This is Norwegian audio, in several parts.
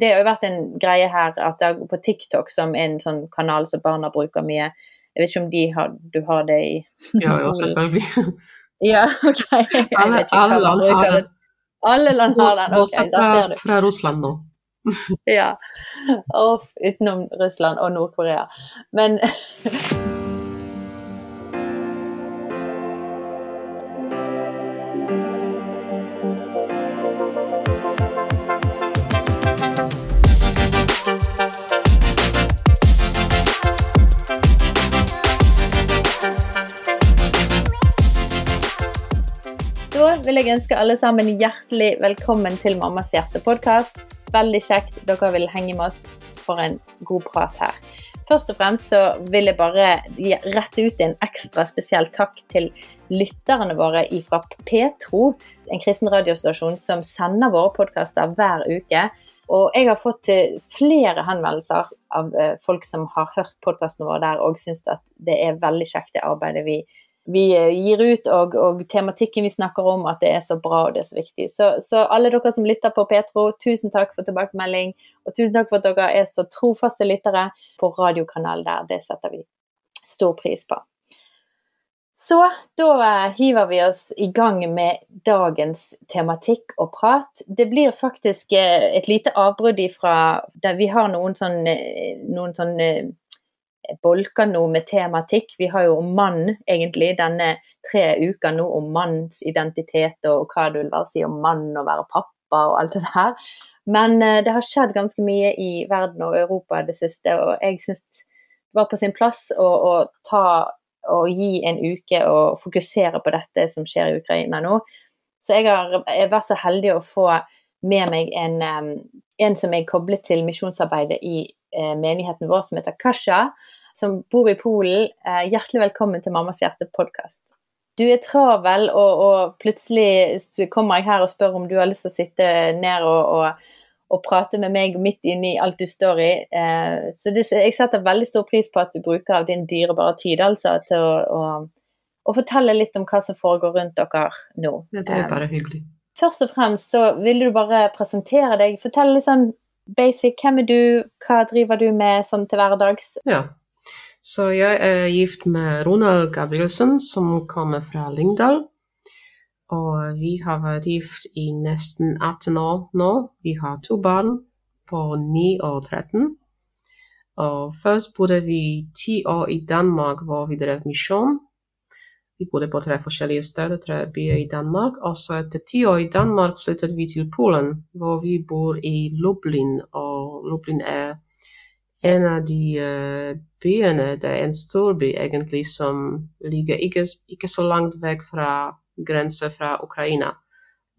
Det har jo vært en greie her at det, på TikTok, som er en sånn kanal som barna bruker mye Jeg vet ikke om de har, du har det i Ja, jo, selvfølgelig. Ja, OK. Alle, alle land har den. Alle land har den. Ok, da ser du. fra Russland nå. Ja. Og utenom Russland og Nord-Korea. Men vil jeg ønske alle sammen hjertelig velkommen til Mammas hjerte-podkast. Veldig kjekt dere vil henge med oss for en god prat her. Først og fremst så vil jeg bare rette ut en ekstra spesiell takk til lytterne våre fra Petro, en kristen radiostasjon som sender våre podkaster hver uke. Og jeg har fått flere henvendelser av eh, folk som har hørt podkastene våre der og syns at det er veldig kjekt det arbeidet vi vi eh, gir ut, og, og tematikken vi snakker om, at det er så bra og det er så viktig. Så, så alle dere som lytter på Petro, tusen takk for tilbakemelding, og tusen takk for at dere er så trofaste lyttere på radiokanalen der. Det setter vi stor pris på. Så da eh, hiver vi oss i gang med dagens tematikk og prat. Det blir faktisk eh, et lite avbrudd ifra der vi har noen sånn, noen sånn bolker nå med tematikk. Vi har jo om mann, egentlig, denne tre uka nå om manns identitet og hva det vil være å si om mann og være pappa og alt det her. Men eh, det har skjedd ganske mye i verden og Europa det siste, og jeg syns det var på sin plass å, å ta og gi en uke og fokusere på dette som skjer i Ukraina nå. Så jeg har jeg vært så heldig å få med meg en, en som jeg koblet til misjonsarbeidet i eh, menigheten vår, som heter Kasha, som bor i Polen. Eh, hjertelig velkommen til Mammas hjerte-podkast. Du er travel, og, og plutselig kommer jeg her og spør om du har lyst til å sitte ned og, og, og prate med meg midt inni alt du står i. Eh, så det, jeg setter veldig stor pris på at du bruker av din dyrebare tid altså, til å, å, å fortelle litt om hva som foregår rundt dere nå. Ja, det er bare hyggelig. Først og fremst så vil du bare presentere deg. Fortell litt sånn basic. Hvem er du, hva driver du med sånn til hverdags? Ja. Så jeg er gift med Ronald Gabrielsen, som kommer fra Lyngdal. Og vi har vært gift i nesten 18 år nå. Vi har to barn på 9 og 13. Og først bodde vi ti år i Danmark, hvor vi drev misjon. Vi bodde på tre forskjellige steder, tre byer i Danmark. Og så etter ti år i Danmark flyttet vi til Polen, hvor vi bor i Lublin. Og Lublin er en av de eh, byene, det er en storby egentlig, som ligger ikke, ikke så langt vekk fra grensen fra Ukraina.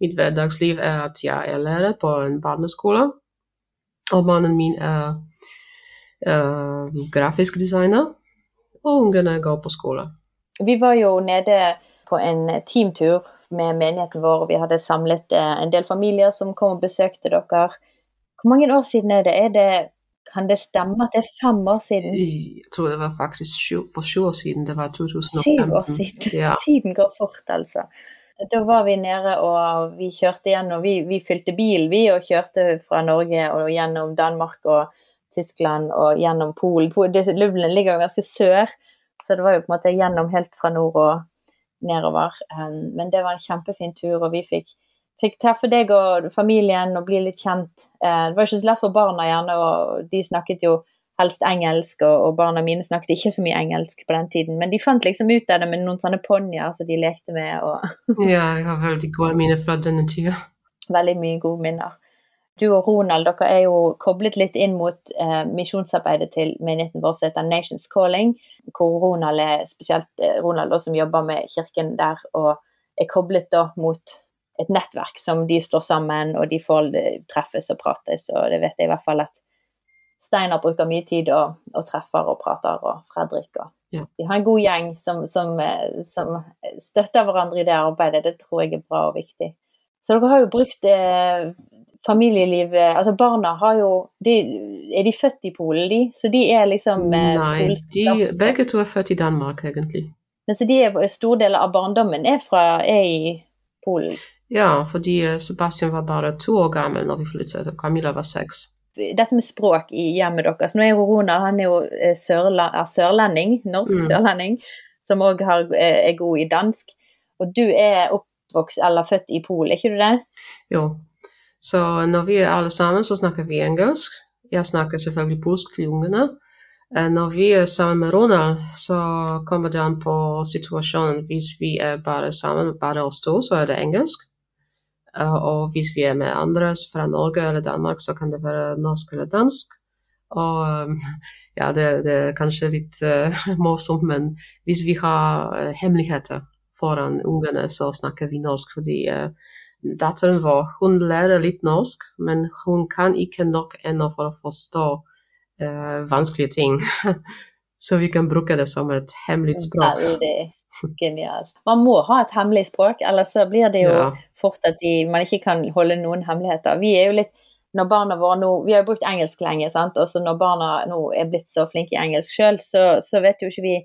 Mitt hverdagsliv er at jeg er lærer på en barneskole, og mannen min er eh, grafisk designer, og ungene går på skole. Vi var jo nede på en teamtur med menigheten vår, og vi hadde samlet eh, en del familier som kom og besøkte dere. Hvor mange år siden er det? Er det kan det stemme at det er fem år siden? Jeg tror det var faktisk sju, for sju år siden, det var 2015. Syv år siden. Ja. Tiden går fort, altså. Da var vi nede og vi kjørte gjennom Vi, vi fylte bil, vi, og kjørte fra Norge og gjennom Danmark og Tyskland og gjennom Polen. Pol- Lublin ligger ganske sør, så det var jo på en måte gjennom helt fra nord og nedover. Men det var en kjempefin tur, og vi fikk, fikk treffe deg og familien og bli litt kjent. Eh, Det var ikke så lett for barna gjerne, og de snakket jo helst engelsk, og, og barna mine snakket ikke så mye engelsk på den tiden, men de fant liksom ut av det med noen sånne ponnier som de lekte med, og ja, jeg har veldig gode minner fra denne tida. veldig mye gode minner. Du og Ronald dere er jo koblet litt inn mot eh, misjonsarbeidet til menigheten vår som heter Nations Calling, hvor Ronald er spesielt eh, Ronald da, som jobber med kirken der, og er koblet da mot et nettverk som de står sammen, og de får eh, treffes og prates, og det vet jeg i hvert fall at Steinar bruker mye tid og, og treffer og prater, og Fredrik og Ja. De har en god gjeng som, som, eh, som støtter hverandre i det arbeidet. Det tror jeg er bra og viktig. Så dere har jo brukt eh, familielivet Altså barna har jo de, Er de født i Polen, de? Så de er liksom eh, Nei, de, begge to er født i Danmark, egentlig. Men så de er, stor del av barndommen er, fra, er i Polen? Ja, fordi eh, Sebastian var bare to år gammel når vi flyttet, og Camilla var seks. dette med språk i hjemmet deres. Nå er Rona han er jo eh, sørla, er sørlending, norsk Mm. sørlending, som òg er god i dansk. Og du er oppvokst eller født i Polen, er ikke du det? Jo. Så når vi er alle sammen, så snakker vi engelsk. Jeg snakker selvfølgelig polsk til ungene. Eh, Når vi er sammen med Ronald, så kommer det an på situasjonen. Hvis vi er bare sammen, bare oss to, så er det engelsk. Eh, Og hvis vi er med andre fra Norge eller Danmark, så kan det være norsk eller dansk. Og ja, det, det er kanskje litt uh, morsomt, men hvis vi har hemmeligheter foran ungene, så snakker vi norsk, fordi eh, datteren vår hun lærer litt norsk, men hun kan ikke nok ennå for å forstå uh, vanskelige ting. så vi kan bruke det som et hemmelig språk. Veldig genialt. Man må ha et hemmelig språk, ellers så blir det jo Ja. fort at de, man ikke kan holde noen hemmeligheter. Vi er jo litt når barna våre nå, Vi har jo brukt engelsk lenge, sant? og så når barna nå er blitt så flinke i engelsk sjøl, så, så vet jo ikke vi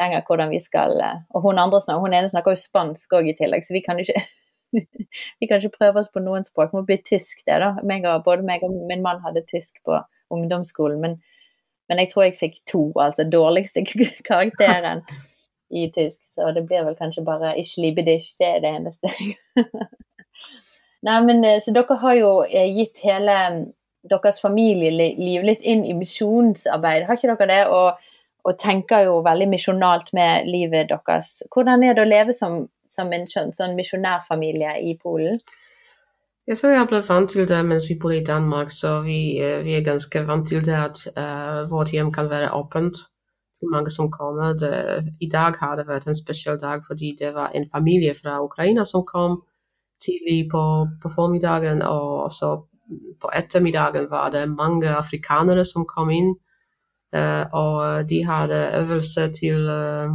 lenger hvordan vi skal eh, Og hun andre snakker, hun ene snakker jo spansk òg i tillegg, så vi kan jo ikke vi kan ikke prøve oss på noen språk. Det må bli tysk, det, da. Meg og, både meg og min mann hadde tysk på ungdomsskolen, men, men jeg tror jeg fikk to, altså dårligste karakteren i tysk. Så det blir vel kanskje bare ich liebe dich, det er det eneste. Nei, men eh, så dere har jo eh, gitt hele mm, deres familieliv litt inn i misjonsarbeid, har ikke dere det? Og, og tenker jo veldig misjonalt med livet deres. Hvordan er det å leve som, som en sånn, misjonærfamilie i Polen? Jeg tror jeg ble vant til det mens vi bodde i Danmark, så vi, eh, vi er ganske vant til det at uh, vårt hjem kan være åpent til mange som kommer. Det, I dag har det vært en spesiell dag fordi det var en familie fra Ukraina som kom tidlig på, på formiddagen, og så på ettermiddagen var det mange afrikanere som kom inn. Uh, og de hadde øvelse til eh,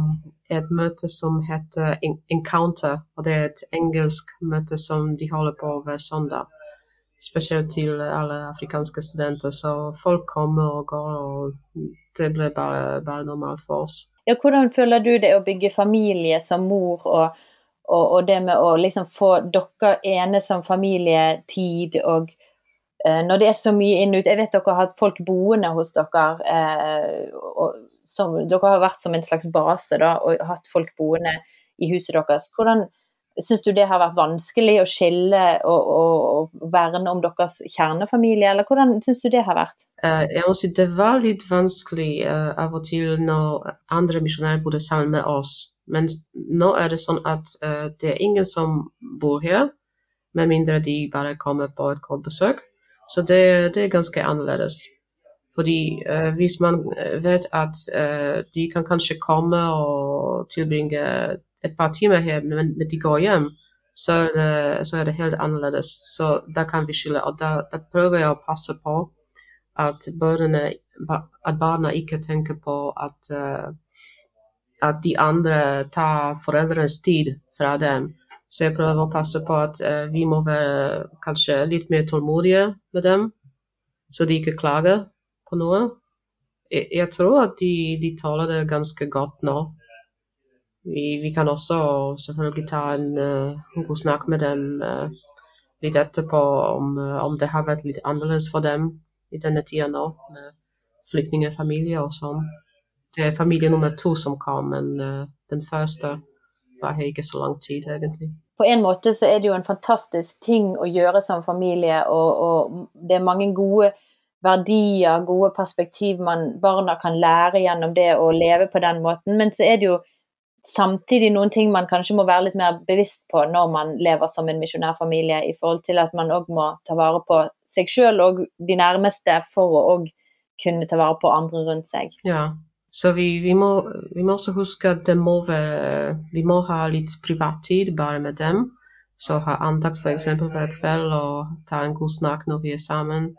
et møte som heter Encounter. Og det er et engelsk møte som de holder på hver søndag. Spesielt til alle afrikanske studenter. Så folk kommer og går, og det ble bare, bare normalt for oss. Ja, hvordan føler du det å bygge familie som mor, og, og, og det med å liksom få dere ene som familie tid, og eh, når det er så mye inn ut Jeg vet dere har hatt folk boende hos dere, eh, og, som, dere har vært som en slags base da, og hatt folk boende i huset deres. Hvordan syns du det har vært vanskelig å skille og, og, og verne om deres kjernefamilie, eller hvordan syns du det har vært? Eh, jeg må si det var litt vanskelig eh, av og til når andre misjonærer bodde sammen med oss. Men nå er det sånn at eh, det er ingen som bor her, med mindre de bare kommer på et kort besøk. Så det, det er ganske annerledes. Fordi eh, hvis man eh, vet at eh, de kan kanskje komme og tilbringe et par timer her, men, men de går hjem, så er, det, så er det helt annerledes. Så da kan vi skille. Og da, da prøver jeg å passe på at børnene, at barna ikke tenker på at, uh, at de andre tar foreldrenes tid fra dem. Så jeg prøver å passe på at uh, vi må være kanskje litt mer tålmodige med dem, så de ikke klager på noe. Jeg, jeg tror at de, de tåler det ganske godt nå. Vi, vi kan også selvfølgelig ta en, eh, en god snakk med dem eh, litt etterpå om, eh, om det har vært litt annerledes for dem i denne tida nå, med flyktningfamilie og sånn. Det er familie nummer to som kom, men uh, den første var her ikke så lang tid, egentlig. på en måte så er det jo en fantastisk ting å gjøre som familie, og, og det er mange gode verdier, gode perspektiv man, barna kan lære gjennom det å leve på den måten. Men så er det jo samtidig noen ting man kanskje må være litt mer bevisst på når man lever som en misjonærfamilie, i forhold til at man òg må ta vare på seg sjøl og de nærmeste for å òg kunne ta vare på andre rundt seg. Ja, så vi, vi, må, vi må også huske at det må være, vi må ha litt privattid bare med dem. Så ha andakt f.eks. hver kveld og ta en god snakk når vi er sammen.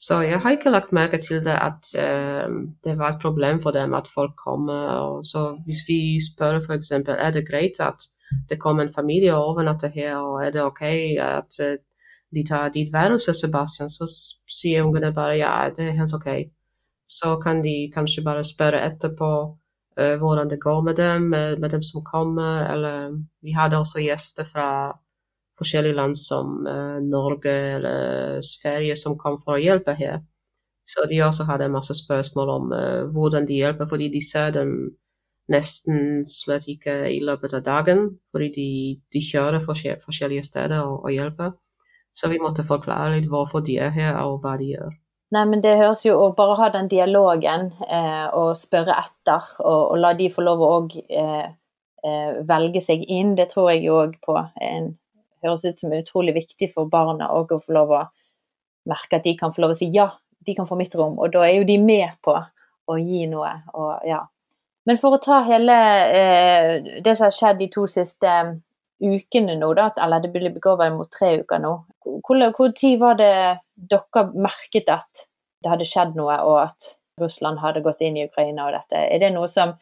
Så jeg har ikke lagt merke til det at eh, det var et problem for dem at folk kommer. Og så hvis vi spør f.eks. er det greit at det kommer en familie og overnatter her, og er det ok at eh, de tar ditt værelse, Sebastian, så sier ungene bare ja, det er helt ok. Så kan de kanskje bare spørre etterpå eh, hvordan det går med dem, med, med dem som kommer. Eller vi hadde også gjester fra forskjellige land som eh, Norge eller Sverige som kom for å hjelpe her. Så de også hadde masse spørsmål om uh, hvordan de hjelper, fordi de ser dem nesten slett ikke i løpet av dagen, fordi de, de kjører forskjellige steder og, og, hjelper. Så vi måtte forklare litt hvorfor de er her, og hva de gjør. Nei, men det høres jo å bare ha den dialogen eh, og spørre etter, og, og, la de få lov å òg eh, eh, velge seg inn, det tror jeg òg på en, høres ut som utrolig viktig for barna òg å få lov å merke at de kan få lov å si ja, de kan få mitt rom, og da er jo de med på å gi noe. Og, ja. Men for å ta hele eh, det som har skjedd de to siste eh, ukene nå, da, eller det blir går vel mot tre uker nå, hvor, hvor tid var det dere merket at det hadde skjedd noe, og at Russland hadde gått inn i Ukraina og dette? Er det noe som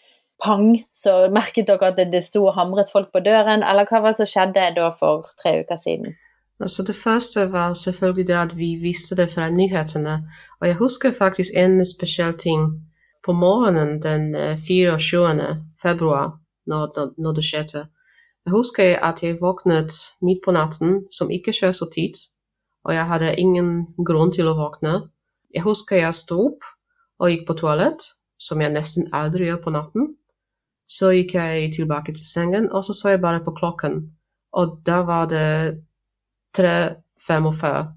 pang, så merket dere at det sto og hamret folk på døren, eller hva var det som skjedde da for tre uker siden? Altså det første var selvfølgelig det at vi visste det fra nyhetene. Og jeg husker faktisk en spesiell ting. På morgenen den 24. Eh, februar, når, når det skjedde, jeg husker at jeg våknet midt på natten, som ikke skjer så tid, og jeg hadde ingen grunn til å våkne. Jeg husker jeg sto opp og gikk på toalett, som jeg nesten aldri gjør på natten. Så gikk jeg tilbake til sengen, og så så jeg bare på klokken, og da var det 3.45.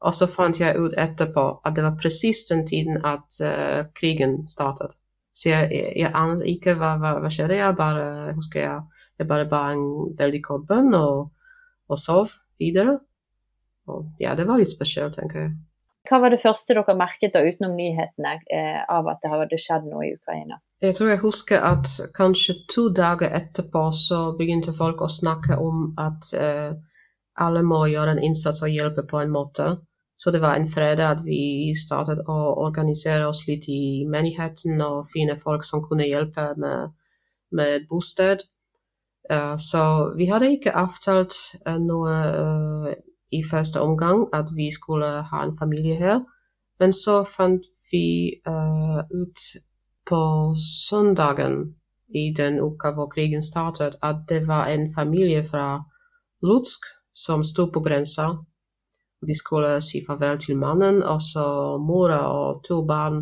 Og så fant jeg ut etterpå at det var presis den tiden at uh, krigen startet. Så jeg, jeg, jeg ante ikke hva, hva, skjedde. Jeg bare jeg husker jeg, jeg bare ba en veldig kort bønn og, og sov videre. Og ja, det var litt spesielt, tenker jeg. Hva var det første dere merket da, utenom nyhetene eh, av at det hadde skjedd noe i Ukraina? Jeg tror jeg husker at kanskje to dager etterpå så begynte folk å snakke om at eh, alle må gjøre en innsats og hjelpe på en måte. Så det var en fredag at vi startet å organisere oss litt i menigheten og finne folk som kunne hjelpe med, med et bosted. Uh, så vi hadde ikke avtalt uh, noe uh, i første omgang at vi skulle ha en familie her. Men så fant vi ut på søndagen i den uka hvor krigen startet, at det var en familie fra Lutsk som sto på grensa. De skulle si farvel til mannen, og så mora og to barn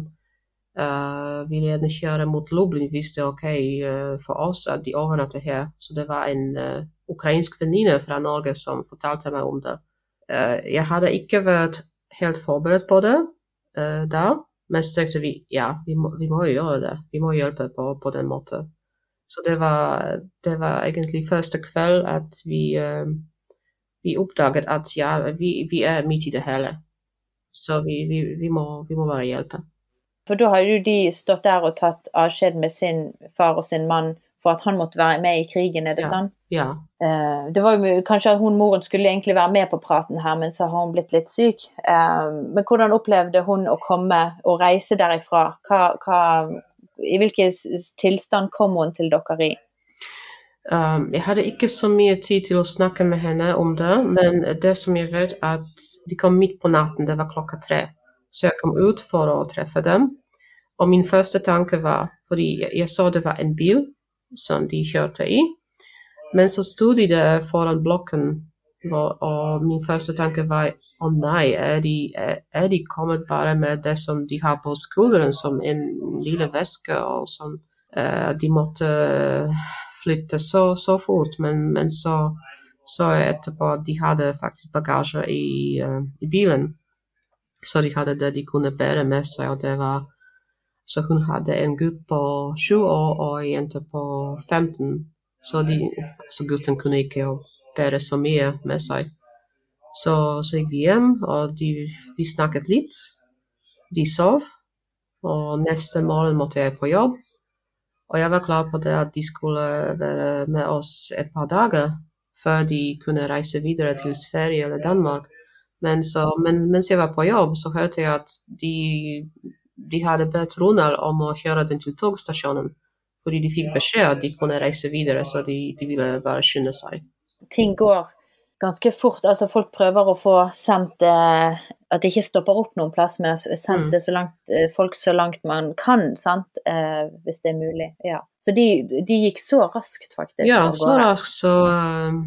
uh, ville gjerne kjøre mot Lublin hvis det er ok uh, for oss at de overnatter her. Så det var en uh, ukrainsk venninne fra Norge som fortalte meg om det. jeg hadde ikke vært helt forberedt på det da, men så tenkte vi ja, vi må, vi må gjøre det. Vi må hjelpe på, på den måten. Så det var, det var egentlig første kveld at vi vi oppdaget at ja, vi, vi, er midt i det hele. Så vi, vi, vi, må, vi må bare hjelpe. For da har jo de stått der og tatt avskjed med sin far og sin mann for at han måtte være med i krigen, er det ja. sånn? Ja. Uh, det var jo kanskje at hun moren skulle egentlig være med på praten her, men så har hun blitt litt syk. Uh, men hvordan opplevde hun å komme og reise derifra? Hva, hva, I hvilken tilstand kom hun til dere i? Um, jeg hadde ikke så mye tid til å snakke med henne om det, men det som jeg vet, at de kom midt på natten, det var klokka tre. Så jeg kom ut for å treffe dem. Og min første tanke var, fordi jeg så det var en bil som de kjørte i, men så sto de der foran blokken, og min første tanke var å nei, er de, er de, kommet bare med det som de har på skulderen, som en lille veske, og sånn. Uh, de måtte flytte så, så fort, men, men så så etterpå de hadde faktisk bagasje i, uh, i, bilen. Så de hadde det de kunne bære med seg, og det var Så hun hadde en gutt på sju år og en jente på 15. Så, de, så gutten kunne ikke bære så mye med seg. Så, så gikk vi hjem, og de, vi snakket litt. De sov. Og neste morgen måtte jeg på jobb. Og jeg var klar på det at de skulle være med oss et par dager før de kunne reise videre til Sverige eller Danmark. Men så, men, mens jeg var på jobb, så hørte jeg at de, de hadde bedt Ronald om å kjøre den til togstasjonen. Fordi de fikk beskjed at de kunne reise videre, så de, de ville bare skynde seg. Ting går ganske fort. Altså folk prøver å få sendt eh, At det ikke stopper opp noen plass, men sendt mm. så langt, eh, folk så langt man kan, sant? Eh, hvis det er mulig. Ja. Så de, de, gikk så raskt, faktisk. Ja, så raskt, så uh,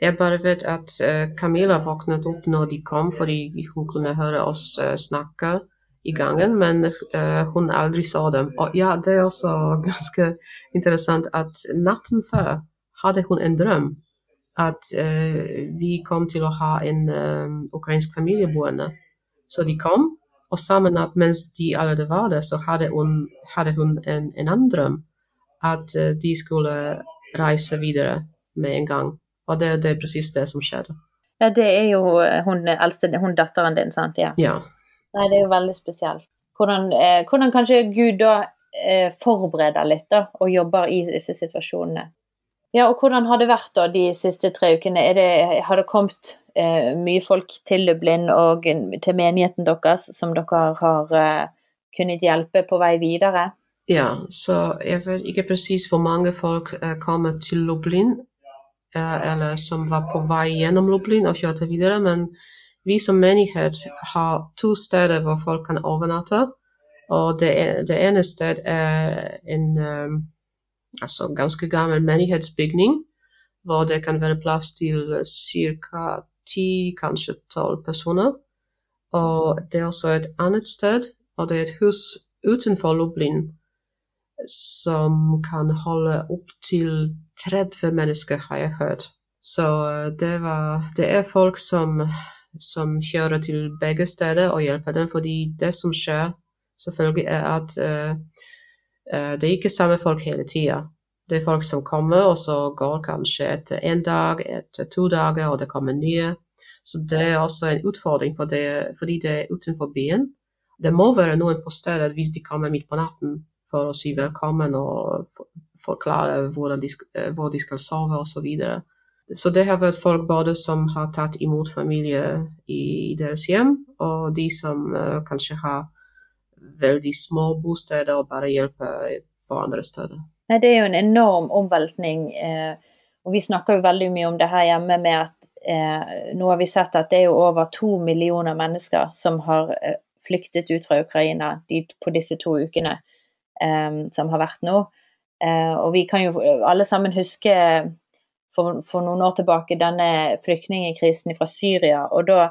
Jeg bare vet at uh, Camilla våknet opp når de kom, fordi hun kunne høre oss uh, snakke. I gangen, men uh, hun aldri så dem. Og ja, det er også ganske interessant at natten før hadde hun en drøm at uh, vi kom til å ha en uh, ukrainsk familie boende. Så de kom, og sammen at mens de allerede var der, så hadde hun, hadde hun en, en annen drøm. At de skulle reise videre med en gang. Og det, det er presis det som skjedde. Ja, det er jo hun eldste, hun datteren din, sant? Ja. ja. Nei, det er jo veldig spesielt. Hvordan, eh, hvordan kanskje Gud da eh, forbereder litt, da, og jobber i disse situasjonene. Ja, og hvordan har det vært da de siste tre ukene? Det, har det kommet eh, mye folk til Lublin og til menigheten deres som dere har eh, kunnet hjelpe på vei videre? Ja, så jeg vet ikke presis hvor mange folk eh, kommer til Lublin, eh, eller som var på vei gjennom Lublin og kjørte videre, men vi som menighet har to steder hvor folk kan overnatte. Og det, det ene stedet er en um, altså ganske gammel menighetsbygning, hvor det kan være plass til ca. ti, kanskje tolv personer. Og det er også et annet sted, og det er et hus utenfor Lublin som kan holde opptil 30 mennesker, har jeg hørt. Så uh, det, var, det er folk som som kjører til begge steder og hjelper dem. Fordi det som skjer, selvfølgelig, er at uh, det er ikke samme folk hele tida. Det er folk som kommer, og så går kanskje etter én dag, etter to dager, og det kommer nye. Så det er også en utfordring, for det, fordi det er utenfor byen. Det må være noen på stedet hvis de kommer midt på natten for å si velkommen og forklare de, eh, hvor de skal sove osv. Så, det har vært folk både som har tatt imot familie i deres hjem, og de som uh, kanskje har veldig små bosteder og bare hjelper på andre steder. Nei, Det er jo en enorm omveltning, eh, og vi snakker jo veldig mye om det her hjemme med at eh, nå har vi sett at det er jo over to millioner mennesker som har eh, flyktet ut fra Ukraina de, på disse to ukene eh, som har vært nå. Eh, og vi kan jo alle sammen huske for, for, noen år tilbake denne flyktningkrisen fra Syria. og da,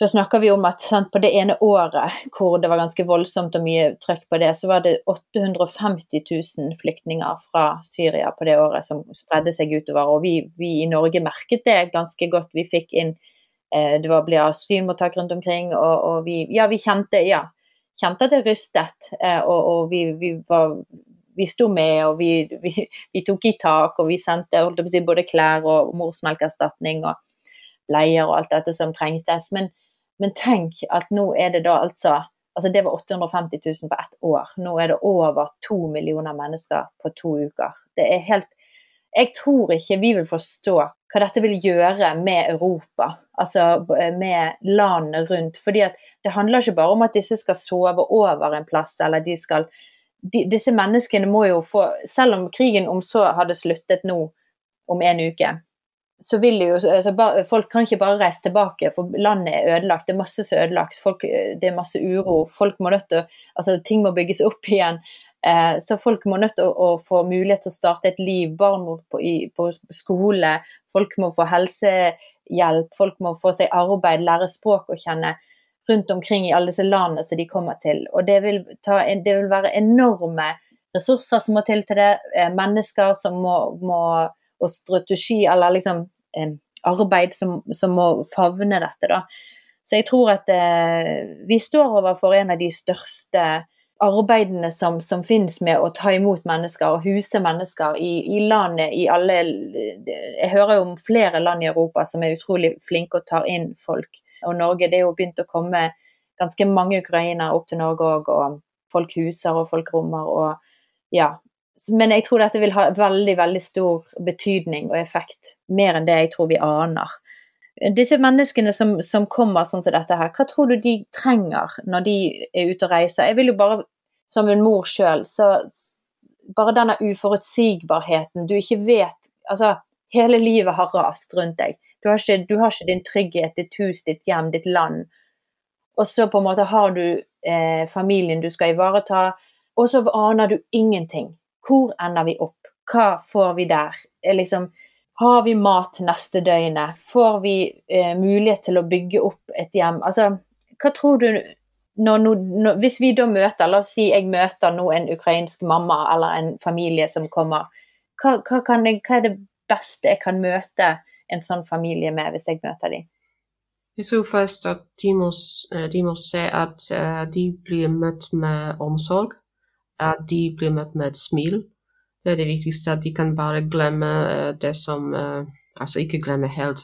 da snakker vi om at sant, på det ene året hvor det var ganske voldsomt og mye trøkk på det, så var det 850 000 flyktninger fra Syria på det året som spredde seg utover. Og vi, vi i Norge merket det ganske godt. Vi fikk inn eh, Det var ble asylmottak rundt omkring, og, og vi, ja, vi kjente, ja, kjente at det rystet. Eh, og, og vi, vi, var vi sto med, og vi, vi, vi, tok i tak, og vi sendte si, både klær og morsmelkerstatning og bleier og alt dette som trengtes. Men, men, tenk at nå er det da altså Altså det var 850 000 på ett år. Nå er det over to millioner mennesker på to uker. Det er helt Jeg tror ikke vi vil forstå hva dette vil gjøre med Europa, altså med landene rundt. fordi at det handler ikke bare om at disse skal sove over en plass, eller de skal de, disse menneskene må jo få Selv om krigen om så hadde sluttet nå om en uke, så vil jo altså, bare, Folk kan ikke bare reise tilbake, for landet er ødelagt. Det er masse som er ødelagt. Folk, det er masse uro. Folk må nødt til Altså, ting må bygges opp igjen. Eh, så folk må nødt til å, å, få mulighet til å starte et liv. Barn må på, i, på skole. Folk må få helsehjelp. Folk må få seg arbeid, lære språk å kjenne rundt omkring i alle disse landene som de kommer til. Og det vil, ta, det vil være enorme ressurser som må til til det, eh, mennesker som må, må og strategi, eller liksom eh, arbeid som, som, må favne dette, da. Så jeg tror at eh, vi står overfor en av de største arbeidene som, som finnes med å ta imot mennesker og huse mennesker i, i, landet i alle Jeg hører jo om flere land i Europa som er utrolig flinke og tar inn folk og Norge. Det er jo begynt å komme ganske mange ukrainere opp til Norge òg, og folk huser og folk rommer og ja. Men jeg tror dette vil ha veldig, veldig stor betydning og effekt, mer enn det jeg tror vi aner. Disse menneskene som, som kommer sånn som dette her, hva tror du de trenger når de er ute og reiser? Jeg vil jo bare, som en mor sjøl, så bare denne uforutsigbarheten, du ikke vet Altså, hele livet har rast rundt deg. Du har, ikke, du har ikke, din trygghet, ditt hus, ditt hjem, ditt land. Og så på en måte har du eh, familien du skal ivareta, og så aner du ingenting. Hvor ender vi opp? Hva får vi der? Liksom, har vi mat neste døgnet? Får vi eh, mulighet til å bygge opp et hjem? Altså, hva tror du når, når, hvis vi da møter, la oss si jeg møter nå en ukrainsk mamma eller en familie som kommer, hva, hva, jeg, hva er det beste jeg kan møte en sånn familie med hvis jeg møter dem? Jeg tror først at de må, eh, de må se at uh, de blir møtt med omsorg. At de blir møtt med et smil. Det er det viktigste, at de kan bare glemme uh, det som uh, Altså ikke glemme helt,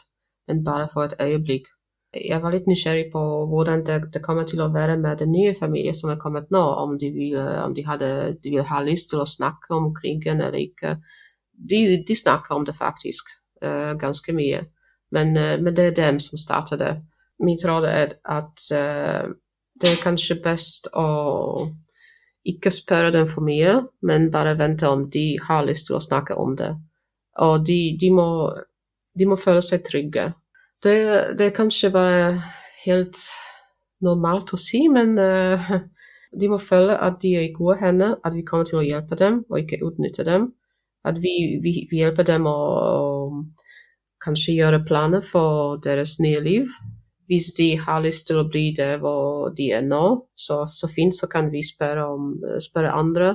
men bare for et øyeblikk jeg var litt nysgjerrig på hvordan det, det, kommer til å være med den nye familien som er kommet nå, om de vil, om de hadde, de vil ha lyst til å snakke om krigen eller ikke. De, de snakker om det faktisk uh, ganske mye, men, uh, men, det er dem som starter det. Mitt råd er at uh, det er kanskje best å ikke spørre dem for mye, men bare vente om de har lyst til å snakke om det. Og de, de, må, de må føle seg trygge det, det, er kanskje bare helt normalt å si, men de må føle at de er i gode hender, at vi kommer til å hjelpe dem og ikke utnytte dem. At vi, vi, vi hjelper dem å, å kanskje gjøre planer for deres nye liv. Hvis de har lyst til å bli der hvor de er nå, så, så fint, så kan vi spørre, om, spørre andre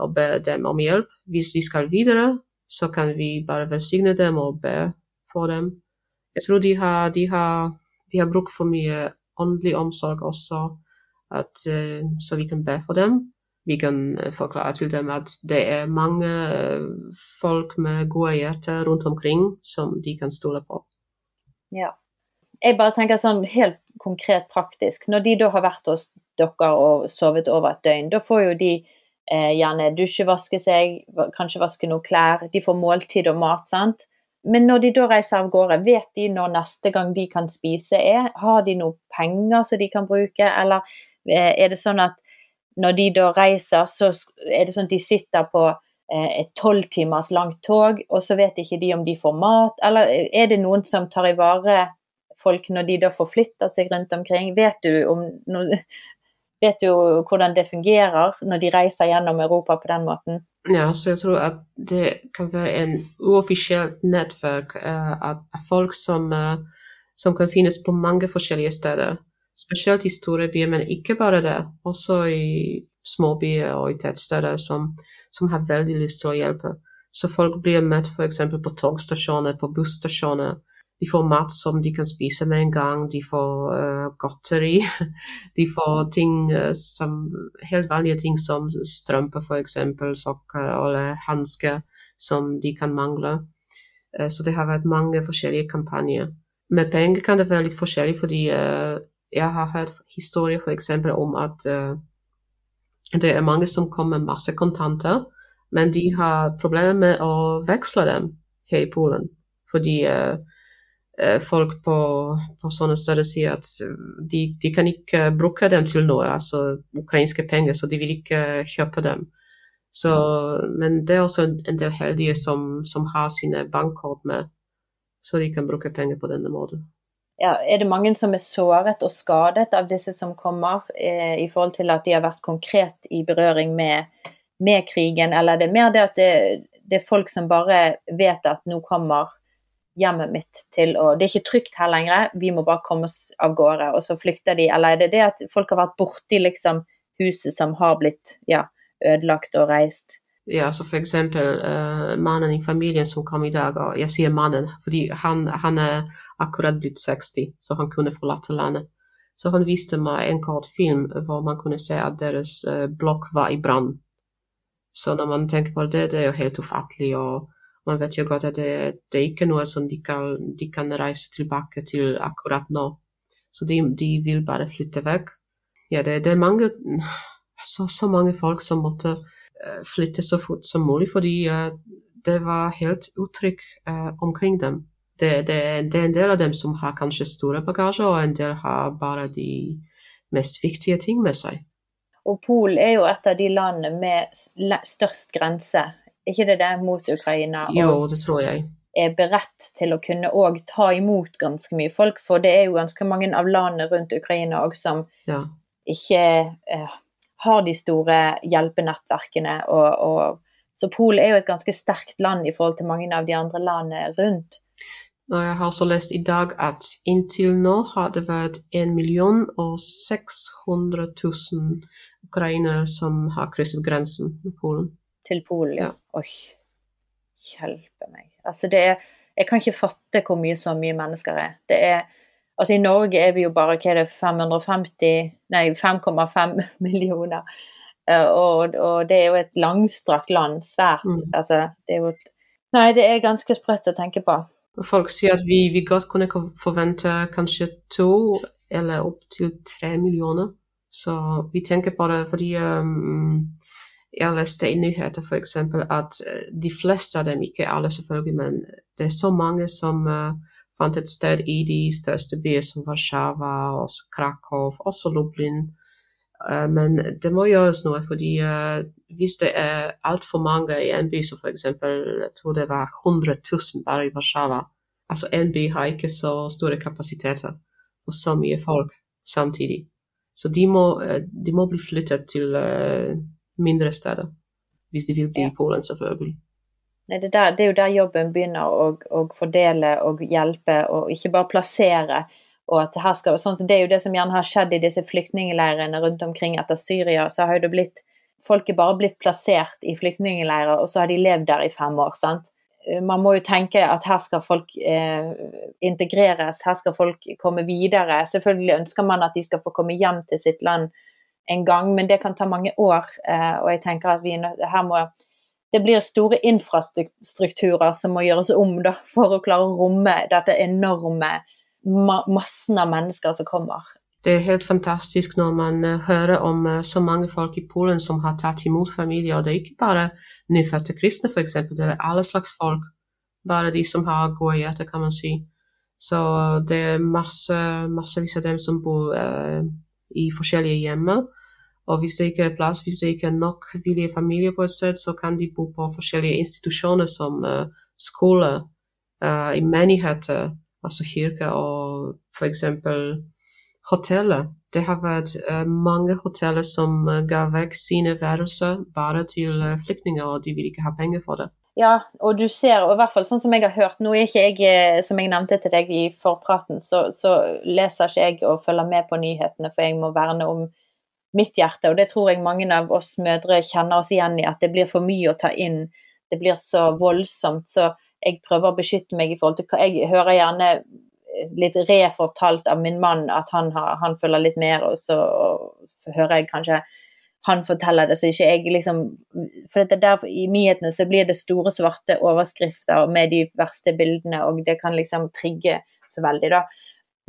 og be dem om hjelp. Hvis de skal videre, så kan vi bare velsigne dem og be for dem. Jeg tror de har, de har, de har brukt for mye åndelig omsorg også, at, uh, så vi kan be for dem. Vi kan uh, forklare til dem at det er mange uh, folk med gode hjerter rundt omkring som de kan stole på. Ja. Jeg bare tenker sånn helt konkret praktisk. Når de da har vært hos dere og sovet over et døgn, da får jo de eh, gjerne dusjevaske seg, kanskje vaske noen klær, de får måltid og mat, sant. Men når de da reiser av gårde, vet de når neste gang de kan spise er? Har de noe penger som de kan bruke, eller eh, er det sånn at når de da reiser, så er det sånn at de sitter på eh, et tolv timers langt tog, og så vet ikke de om de får mat, eller er det noen som tar i vare folk når de da forflytter seg rundt omkring? Vet du om vet du hvordan det fungerer når de reiser gjennom Europa på den måten. Ja, så jeg tror at det kan være en uoffisielt nettverk uh, av folk som, som, kan finnes på mange forskjellige steder. Spesielt i store byer, men ikke bare det. Også i småbyer og i tettsteder som, som har veldig lyst til å hjelpe. Så folk blir møtt f.eks. på togstasjoner, på busstasjoner de får mat som de kan spise med en gang, de får uh, godteri. De får ting uh, som Helt vanlige ting som strømper, f.eks., sokker eller hansker som de kan mangle. Uh, så det har vært mange forskjellige kampanjer. Med penger kan det være litt forskjellig, fordi jeg har hørt historier f.eks. om at det er mange som kommer med masse kontanter, men de har problemer med å veksle dem her i Polen. Fordi uh, Eh, folk på, på, sånne steder sier at de, de, kan ikke bruke dem til noe, altså ukrainske penger, så de vil ikke kjøpe dem. Så, men det er også en del heldige som, som har sine bankkort med, så de kan bruke penger på denne måten. Ja, er det mange som er såret og skadet av disse som kommer, eh, i forhold til at de har vært konkret i berøring med, med krigen, eller er det mer det at det, det er folk som bare vet at nå kommer hjemmet mitt til å Det er ikke trygt her lenger, vi må bare komme oss av gårde. Og så flykter de. Eller er det det at folk har vært borti liksom huset som har blitt ja, ødelagt og reist? Ja, så for eksempel uh, mannen i familien som kom i dag, og jeg sier mannen fordi han, han er akkurat blitt 60, så han kunne forlate landet. Så han viste meg en kort film hvor man kunne se at deres uh, blokk var i brann. Så når man tenker på det, det er jo helt ufattelig. og man vet jo godt at det, det er ikke noe som de kan, de kan, reise tilbake til akkurat nå. Så de, de vil bare flytte vekk. Ja, det, det er mange, så, så, mange folk som måtte uh, flytte så fort som mulig, fordi uh, det var helt uttrykk uh, omkring dem. Det, det, det, er en del av dem som har kanskje store bagasjer, og en del har bare de mest viktige ting med seg. Og Polen er jo et av de landene med størst grense ikke det det, mot Ukraina? Jo, det tror jeg. Er beredt til å kunne òg ta imot ganske mye folk, for det er jo ganske mange av landene rundt Ukraina òg som ja. ikke uh, har de store hjelpenettverkene. Og, og, så Polen er jo et ganske sterkt land i forhold til mange av de andre landene rundt. Og jeg har også lest i dag at inntil nå har det vært 1 million og 600 000 ukrainere som har krysset grensen med Polen. Til Polen, ja. Ja. Oi. Hjelpe meg. Altså, det er Jeg kan ikke fatte hvor mye så mye mennesker er. Det er Altså, i Norge er vi jo bare hva er det, 550 Nei, 5,5 millioner. Eh, Og, og det er jo et langstrakt land. Svært. Mm. Altså, det er jo Nei, det er ganske sprøtt å tenke på. Folk sier at vi, vi godt kunne forvente kanskje to eller opptil tre millioner. Så vi tenker på det fordi um, jeg leste i nyheter eksempel at eh, de fleste av dem, ikke alle selvfølgelig, men det er så mange som uh, fant et sted i de største byer som Warszawa, Krakow, også Lublin. Eh, men det må gjøres noe, fordi eh, hvis det er altfor mange i en by, som eksempel, jeg tror det var 100 000 bare i Warszawa, altså en by har ikke så store kapasiteter og så mye folk samtidig. Så de må, eh, de må bli flyttet til mindre steder, hvis de vil bli i Polen, selvfølgelig. Nei, det, der, det er jo der jobben begynner å fordele og hjelpe, og ikke bare plassere. Og at her skal, sånn, det er jo det som gjerne har skjedd i disse flyktningleirene rundt omkring etter Syria. Så har jo det blitt Folk er bare blitt plassert i flyktningleirer, og så har de levd der i fem år. sant? Eh, Man må jo tenke at her skal folk eh, integreres, her skal folk komme videre. Selvfølgelig ønsker man at de skal få komme hjem til sitt land en gang, men det kan ta mange år. Eh, og jeg tenker at vi er her må det blir store infrastrukturer som må gjøres om da, for å klare å romme dette enorme ma massen av mennesker som kommer. Det er helt fantastisk når man eh, hører om eh, så mange folk i Polen som har tatt imot familier, og det er ikke bare nyfødte kristne f.eks., det er alle slags folk. Bare de som har gode hjerter, kan man si. Så det er masse, massevis av dem som bor eh, i forskjellige hjemmer. Og hvis det ikke er plass, hvis det ikke er nok villige familier på et sted, så kan de bo på forskjellige institusjoner som eh, skole, eh, i menigheter, altså kirke og eksempel hoteller. Det har vært eh, mange hoteller som eh, ga vekk sine værelser bare til eh, flyktninger, og de vil ikke ha penger for det. Ja, og du ser, og i hvert fall sånn som jeg har hørt, nå er ikke jeg, som jeg nevnte til deg i forpraten, så, så leser ikke jeg og følger med på nyhetene, for jeg må verne om mitt hjerte, og det tror jeg mange av oss mødre kjenner oss igjen i, at det blir for mye å ta inn, det blir så voldsomt, så jeg prøver å beskytte meg i forhold til jeg hører gjerne litt refortalt av min mann at han, har, han følger litt mer, og så hører jeg kanskje han forteller det, så ikke jeg liksom For dette der, i nyhetene så blir det store, svarte overskrifter med de verste bildene, og det kan liksom trigge så veldig, da.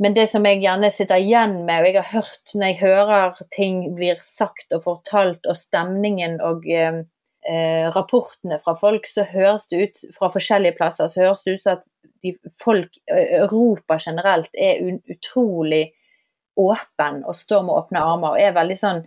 Men det som jeg gjerne sitter igjen med, og jeg har hørt når jeg hører ting blir sagt og fortalt, og stemningen og eh, eh, rapportene fra folk, så høres det ut fra forskjellige plasser, så høres det ut som at de, folk, Europa generelt, er un, utrolig åpen og står med åpne armer og er veldig sånn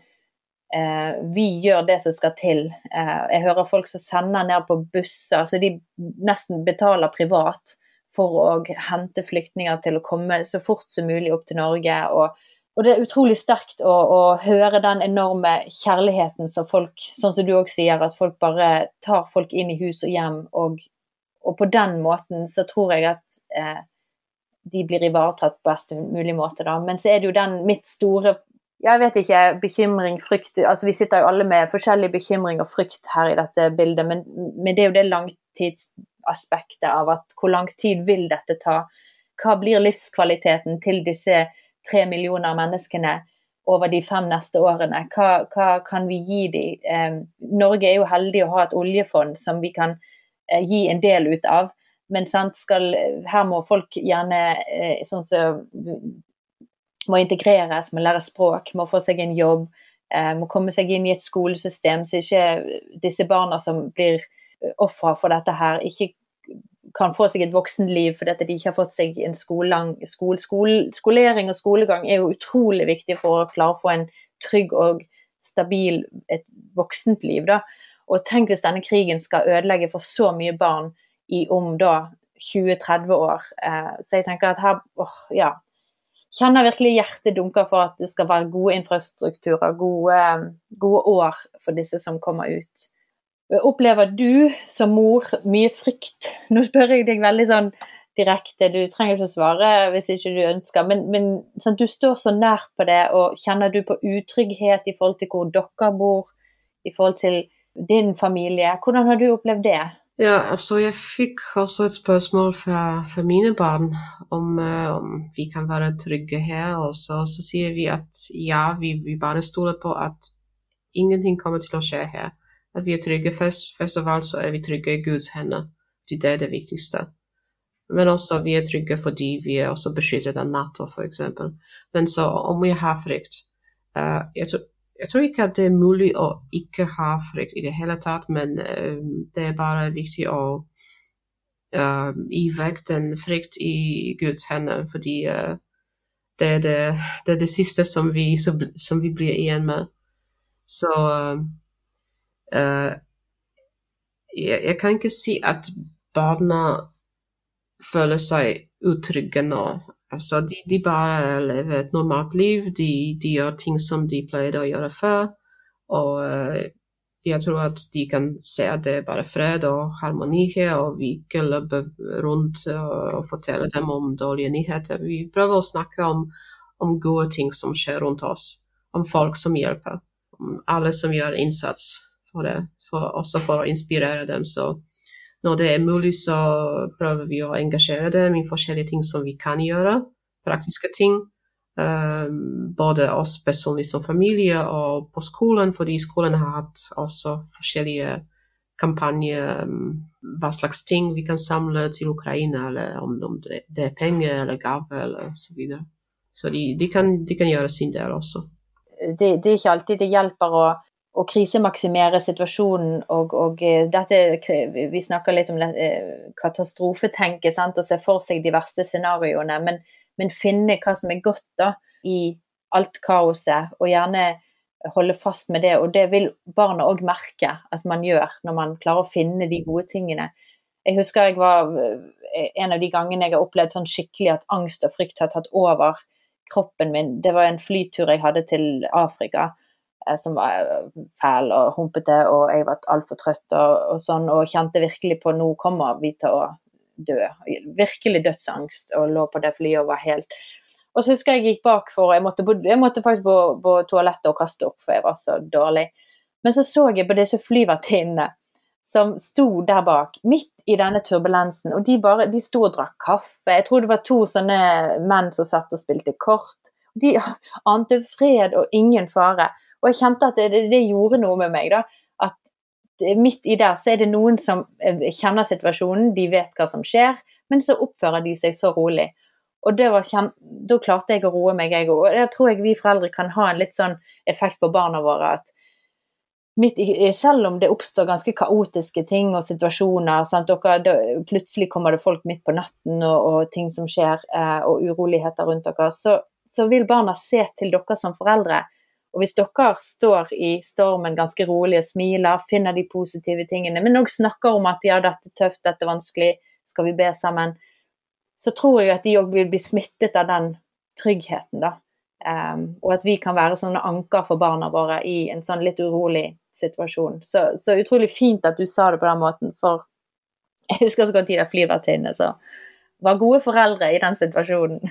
eh, Vi gjør det som skal til. Eh, jeg hører folk som sender ned på busser, så de nesten betaler privat for å hente flyktninger til å komme så fort som mulig opp til Norge. og og det er utrolig sterkt å, å, høre den enorme kjærligheten som folk, sånn som du òg sier, at folk bare tar folk inn i hus og hjem. Og, og på den måten så tror jeg at eh, de blir ivaretatt på best mulig måte, da. Men så er det jo den mitt store jeg vet ikke, bekymring, frykt altså Vi sitter jo alle med forskjellig bekymring og frykt her i dette bildet, men, men det er jo det langtidsaspektet av at hvor lang tid vil dette ta? Hva blir livskvaliteten til disse tre millioner menneskene over de fem neste årene. Hva, hva kan vi gi dem? Eh, Norge er jo heldig å ha et oljefond som vi kan eh, gi en del ut av. Men skal, her må folk gjerne eh, sånn som må integreres, må lære språk, må få seg en jobb, eh, må komme seg inn i et skolesystem, så ikke disse barna som blir ofre for dette her, ikke kan få seg et voksenliv fordi at de ikke har fått seg en skolelang, skole, skole, skolering og skolegang er jo utrolig viktig for å klare å få en trygg og stabil et voksent liv. Da. Og tenk hvis denne krigen skal ødelegge for så mye barn i om da 20-30 år. Eh, så jeg tenker at her åh, ja, kjenner virkelig hjertet dunker for at det skal være gode infrastrukturer, gode, gode år for disse som kommer ut. Opplever du som mor mye frykt? Nå spør jeg deg veldig sånn direkte. Du trenger ikke å svare hvis ikke du ønsker. Men, men sånn, du står så nært på det, og kjenner du på utrygghet i forhold til hvor dere bor, i forhold til din familie? Hvordan har du opplevd det? Ja, altså jeg fikk også et spørsmål fra, fra mine barn om, uh, om, vi kan være trygge her. Og så sier vi at ja, vi, vi, bare stoler på at ingenting kommer til å skje her. At vi er trygge. Først, først av alt så er vi trygge i Guds hender. Det er det viktigste. Men også vi er trygge fordi vi er også beskyttet av Nato, f.eks. Men så om vi har frykt uh, jeg, tror, jeg, tror, ikke at det er mulig å ikke ha frykt i det hele tatt, men uh, det er bare viktig å uh, gi vekk den frykt i Guds hender, fordi det er det, det, er det, siste som vi, som vi, blir igjen med. Så jeg, jeg kan ikke si at barna føler seg utrygge nå. Altså, de, de, bare lever et normalt liv. De, de, gjør ting som de pleide å gjøre før. Og uh, jeg tror at de kan se at det er bare fred og harmoni her, og vi ikke løper rundt og, og forteller dem om dårlige nyheter. Vi prøver å snakke om, om, gode ting som skjer rundt oss, om folk som hjelper, om alle som gjør innsats for det, for, også for å inspirere dem. Så når det er mulig, så prøver vi å engasjere dem i forskjellige ting som vi kan gjøre. Praktiske ting. Um, både oss personlig som familie og på skolen, fordi skolen har hatt også forskjellige kampanjer um, hva slags ting vi kan samle til Ukraina, eller om det, er penger eller gaver eller så videre. Så de, de, kan, de, kan, gjøre sin del også. Det, det, er ikke alltid det hjelper å å krisemaksimere situasjonen og, og, eh, dette Vi snakker litt om eh, katastrofetenke sant, og se for seg de verste scenarioene, men, men, finne hva som er godt da i alt kaoset, og gjerne holde fast med det. Og det vil barna òg merke at man gjør, når man klarer å finne de gode tingene. Jeg husker jeg var eh, en av de gangene jeg har opplevd sånn skikkelig at angst og frykt har tatt over kroppen min. Det var en flytur jeg hadde til Afrika som var eh, fæl og humpete, og jeg var altfor trøtt og, og, sånn, og kjente virkelig på nå kommer vi til å dø. Virkelig dødsangst, og lå på det flyet og var helt Og så husker jeg jeg gikk bak for Jeg måtte, jeg måtte faktisk på, på, toalettet og kaste opp, for jeg var så dårlig. Men så så jeg på disse flyvertinnene som sto der bak, midt i denne turbulensen, og de bare de sto og drakk kaffe. Jeg tror det var to sånne menn som satt og spilte kort. De ante fred og ingen fare. Og jeg kjente at det, det gjorde noe med meg. da, At midt i der så er det noen som eh, kjenner situasjonen, de vet hva som skjer, men så oppfører de seg så rolig. Og Da klarte jeg å roe meg, jeg òg. Og jeg tror jeg vi foreldre kan ha en litt sånn effekt på barna våre at i, selv om det oppstår ganske kaotiske ting og situasjoner, dere, det, plutselig kommer det folk midt på natten og, og ting som skjer, eh, og uroligheter rundt dere, så, så, vil barna se til dere som foreldre og hvis dere står i stormen ganske rolig og smiler, finner de positive tingene, men òg snakker om at ja, dette er tøft, dette er vanskelig, skal vi be sammen, så tror jeg at de òg vil bli smittet av den tryggheten, da. Um, og at vi kan være sånne anker for barna våre i en sånn litt urolig situasjon. Så, så utrolig fint at du sa det på den måten, for jeg husker så godt de der flyvertinnene som var gode foreldre i den situasjonen.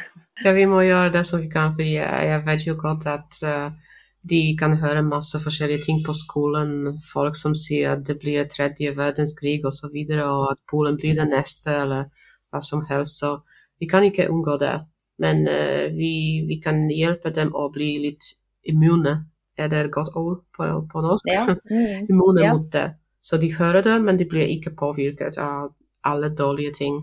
Ja, vi må gjøre det som vi kan, for jeg, jeg vet jo godt at uh de kan høre masse forskjellige ting på skolen. Folk som sier at det blir tredje verdenskrig osv., og, så videre, og at Polen blir det neste, eller hva som helst. Så vi kan ikke unngå det. Men uh, vi, vi, kan hjelpe dem å bli litt immune. Er det et godt ord på, på norsk? Ja. Mm. immune ja. mot det. Så de hører det, men de blir ikke påvirket av alle dårlige ting.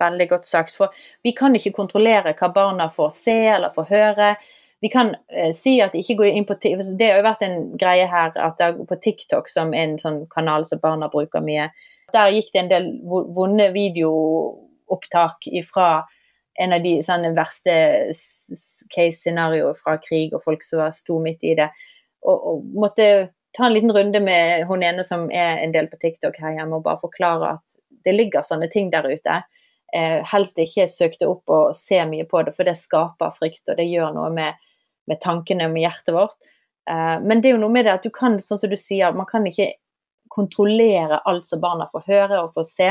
Veldig godt sagt. For vi kan ikke kontrollere hva barna får se eller får høre vi kan eh, si at ikke gå inn på Det har jo vært en greie her at det er på TikTok, som en sånn kanal som barna bruker mye, der gikk det en del vonde videoopptak fra en av de sånne verste case-scenarioer fra krig og folk som sto midt i det, og, og, måtte ta en liten runde med hun ene som er en del på TikTok her hjemme, og bare forklare at det ligger sånne ting der ute. Eh, helst ikke søk det opp og se mye på det, for det skaper frykt, og det gjør noe med med tankene og med hjertet vårt. Eh, men det er jo noe med det at du kan, sånn som du sier, man kan ikke kontrollere alt som barna får høre og får se,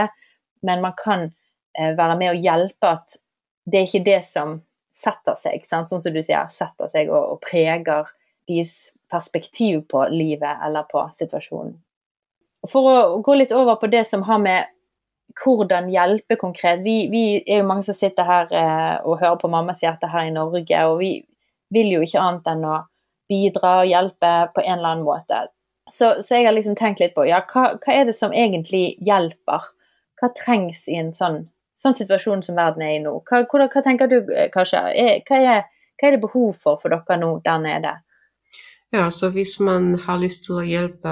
men man kan eh, være med og hjelpe at det er ikke det som setter seg, sant? sånn som du sier, setter seg og, og preger deres perspektiv på livet eller på situasjonen. For å gå litt over på det som har med hvordan hjelpe konkret Vi, vi er jo mange som sitter her eh, og hører på Mammas hjerte her i Norge, og vi vil jo ikke annet enn å bidra og hjelpe på en eller annen måte. Så, så jeg har liksom tenkt litt på ja, hva, hva, er det som egentlig hjelper? Hva trengs i en sånn, sånn situasjon som verden er i nå? Hva, hva, hva tenker du eh. Er, hva, er, hva er det behov for for dere nå der nede? Ja, så hvis man har lyst til å hjelpe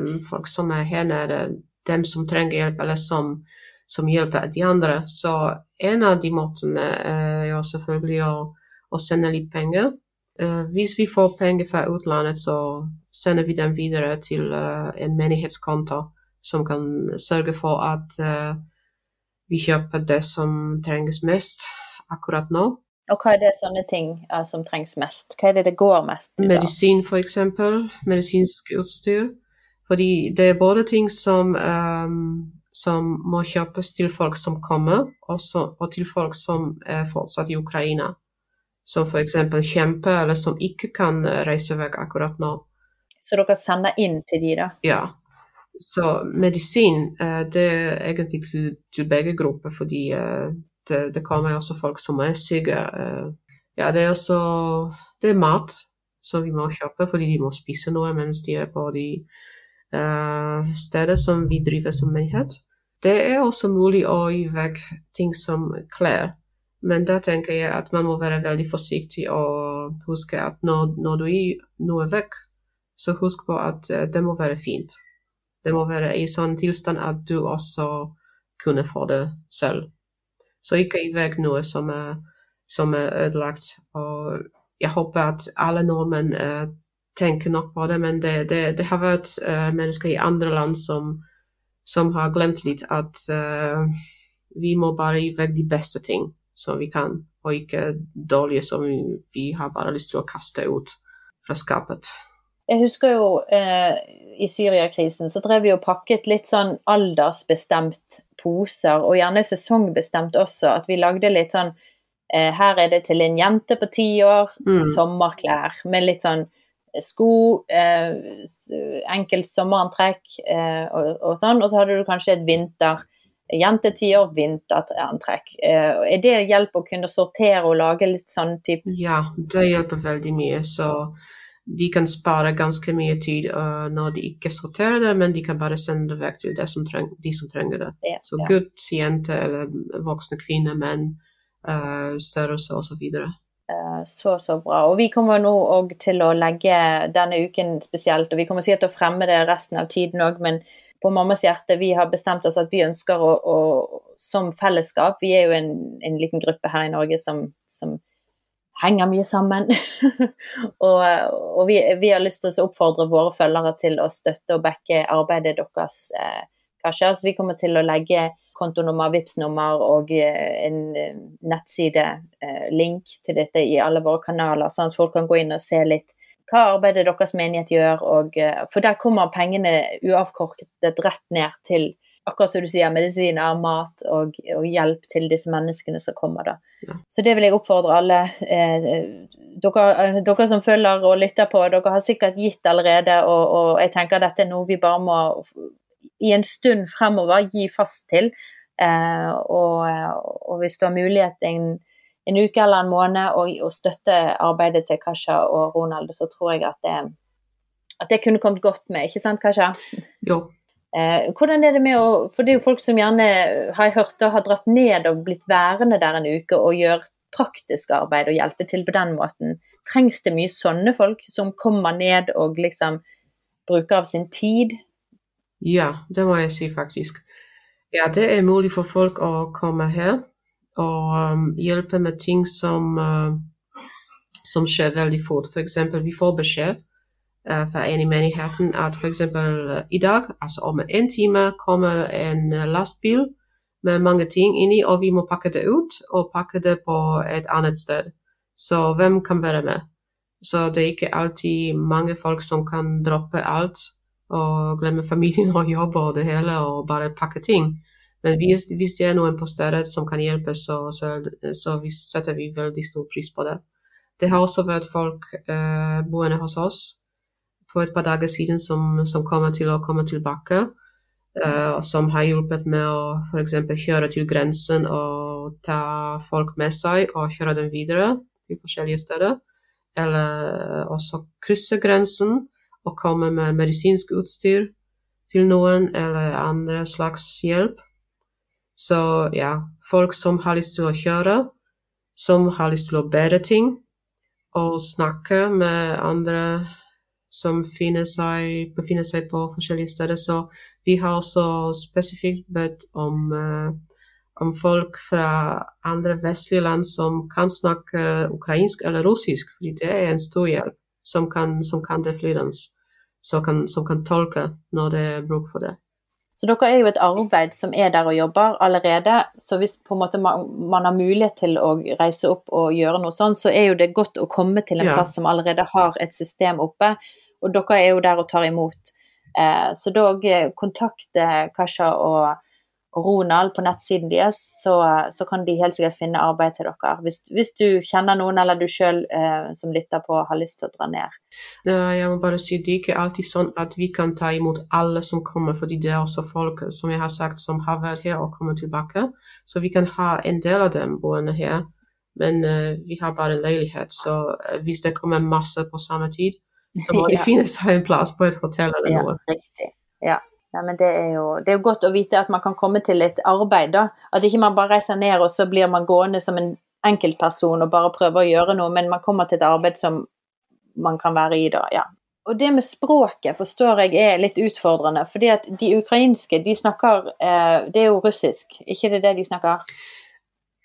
um, folk som er her nede, dem som trenger hjelp, eller som, som hjelper de andre, så en av de måtene er jo selvfølgelig å, å sender litt penger. Uh, hvis vi får penger fra utlandet, så sender vi dem videre til uh, en menighetskonto som kan sørge for at uh, vi kjøper det som trengs mest akkurat nå. Og hva er det sånne ting uh, som trengs mest? Hva er det det går mest i? Medisin, eksempel. Medisinsk utstyr. Fordi det er både ting som, um, som må kjøpes til folk som kommer, også, og til folk som er fortsatt i Ukraina. Som eksempel kjemper, eller som ikke kan reise vekk akkurat nå. Så dere sender inn til de, da? Ja. Så medisin, uh, det er egentlig til, til begge grupper, fordi uh, det, det kommer også folk som er syke. Eh, ja, det er også det er mat som vi må kjøpe fordi de må spise noe mens de er på de uh, steder som vi driver som menighet. Det er også mulig å gi vekk ting som klær, men da tenker jeg at man må være veldig forsiktig og huske at når, når du gir noe vekk, så husk på at uh, det må være fint. Det må være i sånn tilstand at du også kunne få det selv. Så ikke gi vekk noe som er, som er, ødelagt. Og jeg håper at alle nordmenn uh, tenker nok på det, men det, det, det har vært uh, mennesker i andre land som, som har glemt litt at uh, vi må bare gi vekk de beste ting som vi kan, og ikke dårlige som vi, har bare lyst til å kaste ut fra skapet. Jeg husker jo eh, i Syriakrisen så drev vi og pakket litt sånn aldersbestemt poser, og gjerne sesongbestemt også. At vi lagde litt sånn eh, Her er det til en jente på ti år, mm. sommerklær med litt sånn eh, sko, eh, enkelt sommerantrekk eh, og, og, sånn. Og så hadde du kanskje et vinter jente ti år, vinterantrekk. Eh, er det hjelp å kunne sortere og lage litt sånn type Ja, det hjelper veldig mye. så de kan spare ganske mye tid uh, når de ikke sorterer det, men de kan bare sende det vekk til de som trenger det. Ja, så ja. gutt, jente eller voksne kvinner, menn, uh, størrelse osv. Så, så bra. Og vi kommer nå òg til å legge denne uken spesielt, og vi kommer sikkert til å fremme det resten av tiden òg, men på Mammas hjerte, vi har bestemt oss at vi ønsker å, å som fellesskap Vi er jo en, en liten gruppe her i Norge som, som henger mye sammen. og, og vi, vi, har lyst til å oppfordre våre følgere til å støtte og backe arbeidet deres. Eh, kanskje. Så vi kommer til å legge kontonummer, Vipps-nummer og eh, en eh, nettside-link eh, til dette i alle våre kanaler, sånn at folk kan gå inn og se litt hva arbeidet deres menighet gjør. Og, eh, for der kommer pengene uavkortet rett ned til akkurat som du sier, medisiner, mat og, og, hjelp til disse menneskene som kommer. da. Ja. Så det vil jeg oppfordre alle. Eh, dere, eh, dere, som følger og lytter på, dere har sikkert gitt allerede, og, og, jeg tenker dette er noe vi bare må i en stund fremover gi fast til. Eh, og, og, hvis du har mulighet en, en uke eller en måned og støtte arbeidet til Kasha og Ronald, så tror jeg at det, at det kunne kommet godt med, ikke sant Kasha? Jo, Eh, hvordan er det med å For det er jo folk som gjerne har jeg hørt har dratt ned og blitt værende der en uke og gjør praktisk arbeid og hjelpe til på den måten. Trengs det mye sånne folk som kommer ned og liksom bruker av sin tid? Ja, det må jeg si faktisk. Ja, det er mulig for folk å komme her og um, hjelpe med ting som, uh, som skjer veldig fort. F.eks. vi får beskjed uh, fra en i menigheten at f.eks. Uh, i dag, altså om en time, kommer en lastbil med mange ting inni, og vi må pakke det ut og pakke det på et annet sted. Så hvem kan være med? Så det er ikke alltid mange folk som kan droppe alt og glemme familien og jobb og det hele og bare pakke ting. Men hvis, hvis det er noen på stedet som kan hjelpe, så, så, så vi setter vi veldig stor pris på det. Det har også vært folk eh, boende hos oss for et par dager siden som, som kommer til å komme tilbake. Eh, som har hjulpet med å f.eks. kjøre til grensen og ta folk med seg og kjøre dem videre til forskjellige steder. Eller også krysse grensen og komme med medisinsk utstyr til noen, eller andre slags hjelp. Så ja, folk som har lyst til å kjøre, som har lyst til å bedre ting, og snakke med andre som seg, befinner seg på forskjellige steder. Så vi har også spesifikt bedt om, uh, om folk fra andre vestlige land som kan snakke ukrainsk eller russisk, fordi det er en stor hjelp, som kan, som kan det flytende, som som kan tolke når det er bruk for det. Så dere er jo et arbeid som er der og jobber allerede. Så hvis på en måte man, man, har mulighet til å reise opp og gjøre noe sånn, så er jo det godt å komme til en ja. plass som allerede har et system oppe. Og dere er jo der og tar imot. Eh, så da eh, kontakte Kasha og, Ronald på nettsiden deres, så, så, kan de helt sikkert finne arbeid til dere. Hvis, hvis du kjenner noen, eller du sjøl eh, som lytter på, har lyst til å dra ned. Jeg må bare si det er ikke alltid sånn at vi kan ta imot alle som kommer, fordi det er også folk som jeg har sagt, som har vært her og kommer tilbake. Så vi kan ha en del av dem boende her. Men eh, vi har bare en leilighet, så uh, hvis det kommer masse på samme tid, så må de ja. finne seg en plass på et hotell eller noe. Ja, riktig. Ja. Ja men det er, jo, det er, jo, godt å vite at man kan komme til et arbeid, da. At ikke man bare reiser ned og så blir man gående som en enkeltperson og bare prøver å gjøre noe, men man kommer til et arbeid som man kan være i da. Ja. Og det med språket forstår jeg er litt utfordrende, fordi at de ukrainske, de snakker eh, Det er jo russisk, ikke det det de snakker?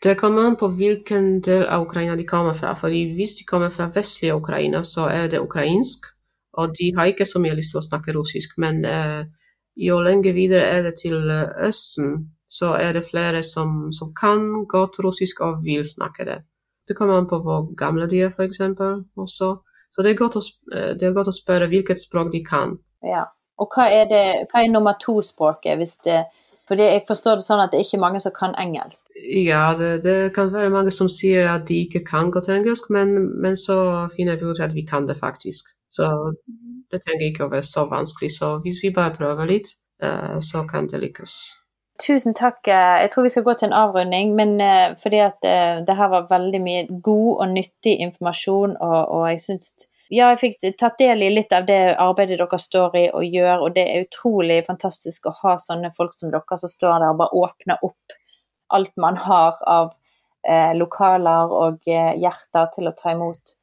Det kommer an på hvilken del av Ukraina de kommer fra. fordi Hvis de kommer fra vestlige Ukraina, så er det ukrainsk. Og de har ikke så mye lyst til å snakke russisk. Men eh, jo lenger videre er det til eh, Østen, så er det flere som, som, kan godt russisk og vil snakke det. Det kommer an på hvor gamle de er, f.eks. også. Så det er, godt å, eh, det er godt å spørre hvilket språk de kan. Ja. Og hva er, det, hva er nummer to-språket, hvis det fordi jeg forstår det sånn at det er ikke mange som kan engelsk? Ja, det, det kan være mange som sier at de ikke kan godt engelsk, men, men, så finner vi ut at vi kan det faktisk. Så å være så vanskelig. Så hvis vi bare prøver litt, uh, så kan det lykkes. Tusen takk. Eh, jeg tror vi skal gå til en avrunding, men uh, fordi at det her var veldig mye god og nyttig informasjon, og, og jeg syns ja, jeg fikk tatt del i litt av det arbeidet dere står i og gjør, og det er utrolig fantastisk å ha sånne folk som dere som står der og bare åpner opp alt man har av eh, lokaler og eh, hjerter til å ta imot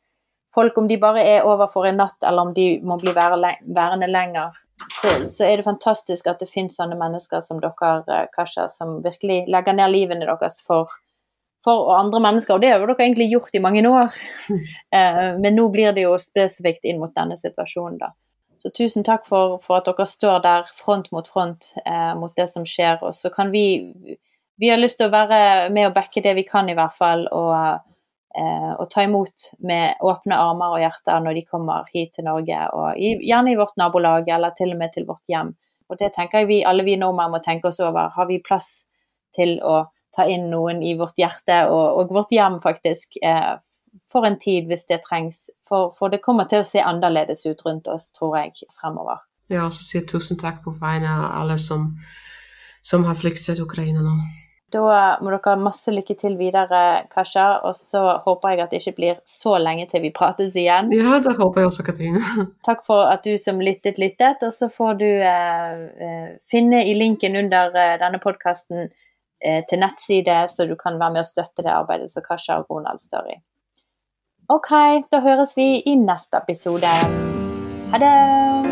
folk, om de bare er over for en natt eller om de må bli værende lenger. Så, så, er det fantastisk at det finnes sånne mennesker som dere, eh, Kasha, som virkelig legger ned livene deres for for andre mennesker, og det har dere egentlig gjort i mange år. Eh, men nå blir det jo spesifikt inn mot denne situasjonen, da. Så tusen takk for, for at dere står der front mot front eh, mot det som skjer. Og så kan vi Vi har lyst til å være med og backe det vi kan, i hvert fall. Og, og ta imot med åpne armer og hjerter når de kommer hit til Norge. Og gjerne i vårt nabolag, eller til og med til vårt hjem. Og det tenker jeg vi, alle vi nordmenn må tenke oss over. Har vi plass til å ta inn noen i vårt hjerte og, og vårt hjem, faktisk, eh, for en tid hvis det trengs. For, for, det kommer til å se annerledes ut rundt oss, tror jeg, fremover. Ja, og så sier tusen takk på vegne av alle som, som har flyktet til Ukraina nå. Da må dere ha masse lykke til videre, Kasha. Og så håper jeg at det ikke blir så lenge til vi prates igjen. Ja, det håper jeg også, Katrine. Takk for at du som lyttet, lyttet. Og så får du eh, eh finne i linken under eh, denne podkasten Eh, til nettside, så du kan være med og støtte det arbeidet som Kasha og Ronald står i. OK, da høres vi i neste episode. Ha det!